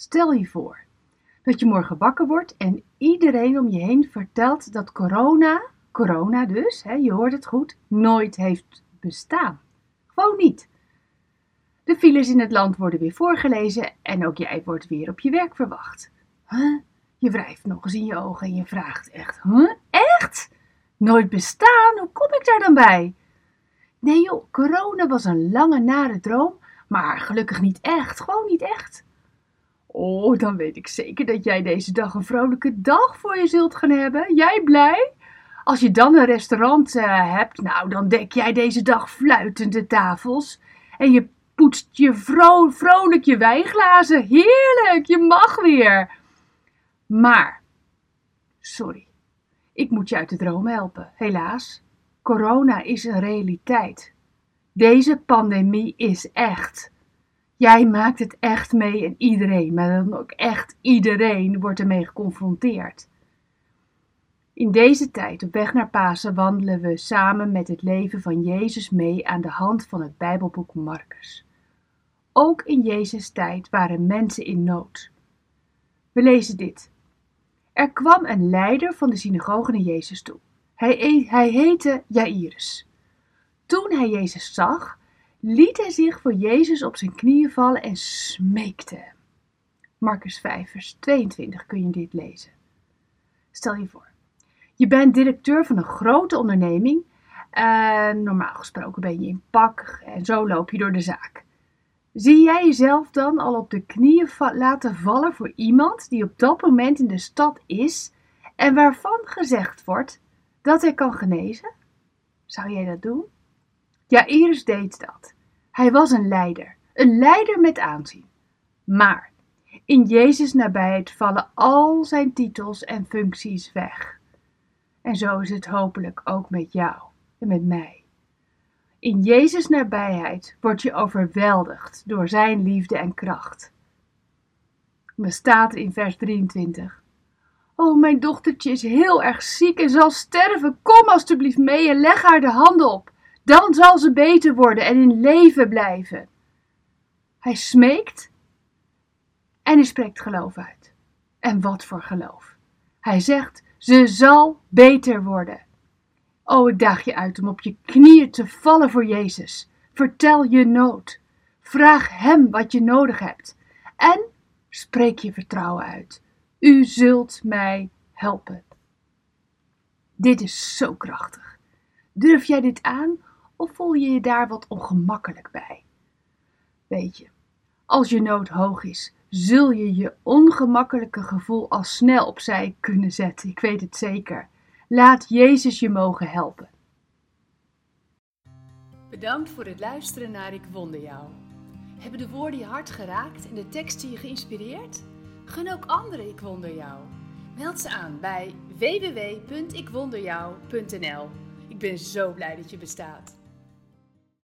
Stel je voor dat je morgen wakker wordt en iedereen om je heen vertelt dat corona, corona dus, hè, je hoort het goed, nooit heeft bestaan. Gewoon niet. De files in het land worden weer voorgelezen en ook jij wordt weer op je werk verwacht. Je wrijft nog eens in je ogen en je vraagt echt, huh? Echt? Nooit bestaan? Hoe kom ik daar dan bij? Nee joh, corona was een lange nare droom, maar gelukkig niet echt, gewoon niet echt. Oh, dan weet ik zeker dat jij deze dag een vrolijke dag voor je zult gaan hebben. Jij blij? Als je dan een restaurant uh, hebt, nou, dan dek jij deze dag fluitend de tafels. En je poetst je vro vrolijk je wijnglazen. Heerlijk, je mag weer. Maar, sorry, ik moet je uit de droom helpen, helaas. Corona is een realiteit. Deze pandemie is echt. Jij maakt het echt mee en iedereen, maar dan ook echt iedereen wordt ermee geconfronteerd. In deze tijd op weg naar Pasen wandelen we samen met het leven van Jezus mee aan de hand van het Bijbelboek Marcus. Ook in Jezus' tijd waren mensen in nood. We lezen dit. Er kwam een leider van de synagoge naar Jezus toe. Hij, e-, hij heette Jairus. Toen hij Jezus zag, liet hij zich voor Jezus op zijn knieën vallen en smeekte. Marcus 5, vers 22 kun je dit lezen. Stel je voor, je bent directeur van een grote onderneming. En normaal gesproken ben je in pak en zo loop je door de zaak. Zie jij jezelf dan al op de knieën laten vallen voor iemand die op dat moment in de stad is en waarvan gezegd wordt dat hij kan genezen? Zou jij dat doen? Ja, Iris deed dat. Hij was een leider, een leider met aanzien. Maar in Jezus' nabijheid vallen al zijn titels en functies weg. En zo is het hopelijk ook met jou en met mij. In Jezus' nabijheid word je overweldigd door zijn liefde en kracht. Er staat in vers 23. Oh, mijn dochtertje is heel erg ziek en zal sterven. Kom alstublieft mee en leg haar de handen op. Dan zal ze beter worden en in leven blijven. Hij smeekt en hij spreekt geloof uit. En wat voor geloof? Hij zegt: ze zal beter worden. Oh, ik daag je uit om op je knieën te vallen voor Jezus. Vertel je nood. Vraag Hem wat je nodig hebt. En spreek je vertrouwen uit. U zult mij helpen. Dit is zo krachtig. Durf jij dit aan of voel je je daar wat ongemakkelijk bij? Weet je, als je nood hoog is, zul je je ongemakkelijke gevoel al snel opzij kunnen zetten. Ik weet het zeker. Laat Jezus je mogen helpen. Bedankt voor het luisteren naar Ik Wonder Jou. Hebben de woorden je hart geraakt en de teksten je geïnspireerd? Gun ook anderen Ik Wonder Jou. Meld ze aan bij www.ikwonderjou.nl. Ik ben zo blij dat je bestaat.